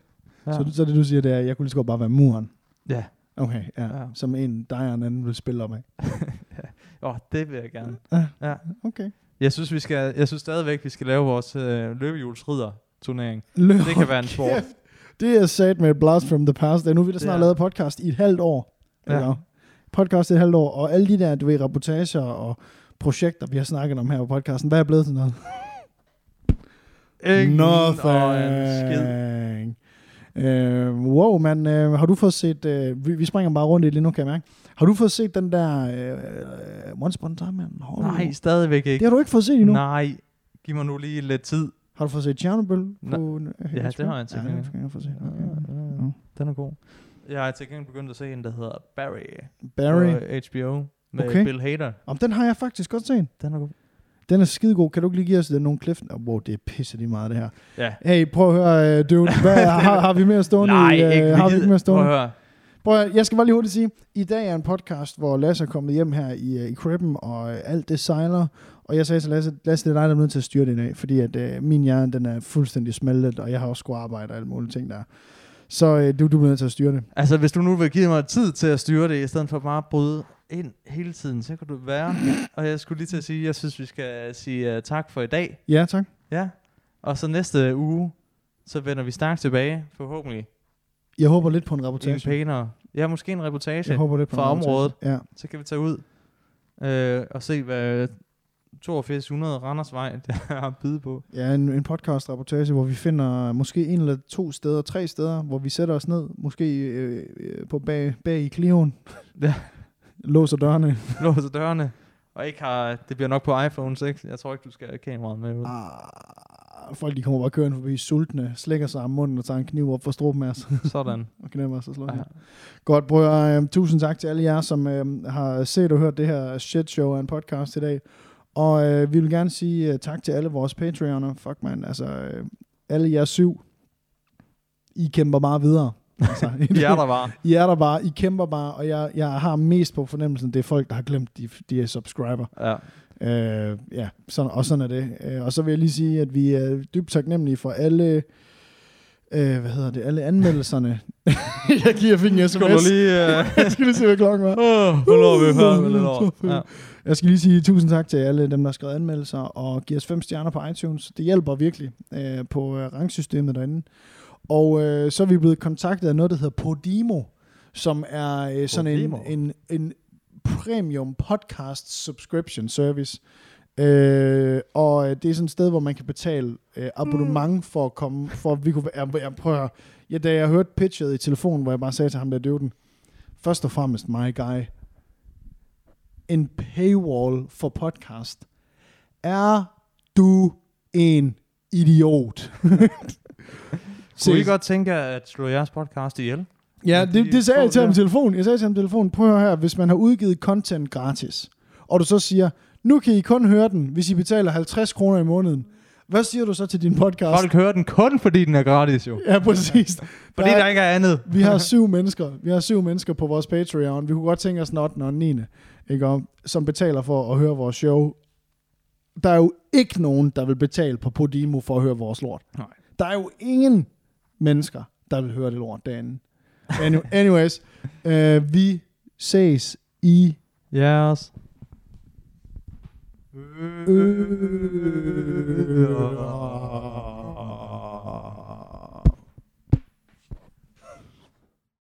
Ja. ja. så, så det du siger, det er, at jeg kunne lige så godt bare være muren. ja. Okay, ja. Ja. ja. Som en, dig og en anden vil spille om af. Åh, oh, det vil jeg gerne. Ja. Ja. Okay. Jeg synes, vi skal, jeg synes stadigvæk, vi skal lave vores øh, løbehjulsridder turnering. Løb. Det kan være en sport. Kæft. Det er sat med et blast from the past. Nu har vi da snart Ja. lavet podcast i et halvt år. Ja. Ja. Podcast i et halvt år. Og alle de der, du ved, reportager og projekter, vi har snakket om her på podcasten. Hvad er blevet til noget? Ingen. Nothing. Øh, wow, man, øh, har du fået set, øh, vi, vi springer bare rundt i det lige nu, kan jeg mærke. Har du fået set den der øh, Once Upon a Time? Man? Du- Nej, stadigvæk ikke. Det har du ikke fået set endnu. Nej, giv mig nu lige lidt tid. Har du fået set Chernobyl på øh, Ja, det har jeg til Ja, skal jeg få set. Ja, Okay. ja, ja. Den er god. Jeg har til gengæld begyndt at se en, der hedder Barry. Barry. På HBO. Med Okay. Bill Hader. Om den har jeg faktisk godt set. Den er god. Den er skidegod. Kan du ikke lige give os den nogle cliff? Oh, wow, det er pisse lige meget det her. Ja. Hey, prøv at høre, øh, dude. Hvad, har, har vi mere stående? Nej, i, øh, ikke. har vi ikke mere Prøv stående? at høre. Prøv at, jeg skal bare lige hurtigt sige, i dag er en podcast, hvor Lasse er kommet hjem her i, øh, i Cribben, og øh, alt det sejler. Og jeg sagde til Lasse, Lasse, det er dig, der er nødt til at styre det i dag, fordi at øh, min hjerne, den er fuldstændig smeltet, og jeg har også skulle arbejde og alle mulige ting der. Så øh, du, du bliver nødt til at styre det. Altså, hvis du nu vil give mig tid til at styre det, i stedet for bare at bryde ind hele tiden, så kan du være. Og jeg skulle lige til at sige, jeg synes, vi skal sige uh, tak for i dag. Ja, tak. Ja. Og så næste uge, så vender vi stærkt tilbage, forhåbentlig. Jeg håber lidt på en I en reportage. pænere. Ja, måske en reportage. Jeg håber lidt på fra reportage. området. Ja. Så kan vi tage ud øh, og se, hvad 8200 Randersvej der har at byde på. Ja, en, en podcast-rapportage, hvor vi finder måske en eller to steder, tre steder, hvor vi sætter os ned, måske øh, øh, på bag, bag i Clio'en. Ja. Låser dørene. Låser dørene. Og ikke har, det bliver nok på iPhone 6. Jeg tror ikke, du skal have kameraet med ud. Ah, folk de kommer bare kørende forbi sultne, slækker sig om munden og tager en kniv op for struben af os Sådan. og knemmer os og slår Ja. ja. Godt, bror. Uh, tusind tak til alle jer, som uh, har set og hørt det her shit show af en podcast i dag. Og uh, vi vil gerne sige uh, tak til alle vores Patreoner. Fuck man, altså uh, alle jer syv, I kæmper bare videre. Altså, De er der bare. I er der bare, I kæmper bare, og jeg, jeg har mest på fornemmelsen, det er folk, der har glemt, de, de er subscriber. Ja. Øh, ja, sådan, og sådan er det. Øh, og så vil jeg lige sige, at vi er dybt taknemmelige for alle, øh, hvad hedder det, alle anmeldelserne. jeg giver fik en sms. Skal du lige... Uh... jeg skal lige se, hvad klokken var. Åh, hvor lå vi før med lidt over. Ja. Jeg skal lige sige tusind tak til alle dem, der har skrevet anmeldelser, og giver os fem stjerner på iTunes. Det hjælper virkelig øh, på øh, rangsystemet derinde. Og øh, så er vi blevet kontaktet af noget, der hedder Podimo, som er øh, sådan en, Podimo? en, en premium podcast subscription service. Øh, og øh, det er sådan et sted, hvor man kan betale øh, abonnement for at komme, for at vi kunne være, jeg, jeg prøver ja, da jeg hørte pitchet i telefonen, hvor jeg bare sagde til ham der døvden, først og fremmest, my guy, en paywall for podcast. Er du en idiot? Kunne I godt tænke at slå jeres podcast ihjel? Ja, det, de det sagde jeg til ham i telefonen. Jeg sagde til ham i telefonen, prøv her, hvis man har udgivet content gratis, og du så siger, nu kan I kun høre den, hvis I betaler 50 kroner i måneden. Hvad siger du så til din podcast? Folk hører den kun, fordi den er gratis jo. Ja, præcis. Fordi Der er- der ikke er andet. Vi har syv mennesker. Vi har syv mennesker på vores Patreon. Vi kunne godt tænke os den 8. og 9. Ikke? Og, som betaler for at høre vores show. Der er jo ikke nogen, der vil betale på Podimo for at høre vores lort. Nej. Der er jo ingen mennesker, der vil høre det lort derinde. Any- anyways, øh, vi ses i Yes. Øh.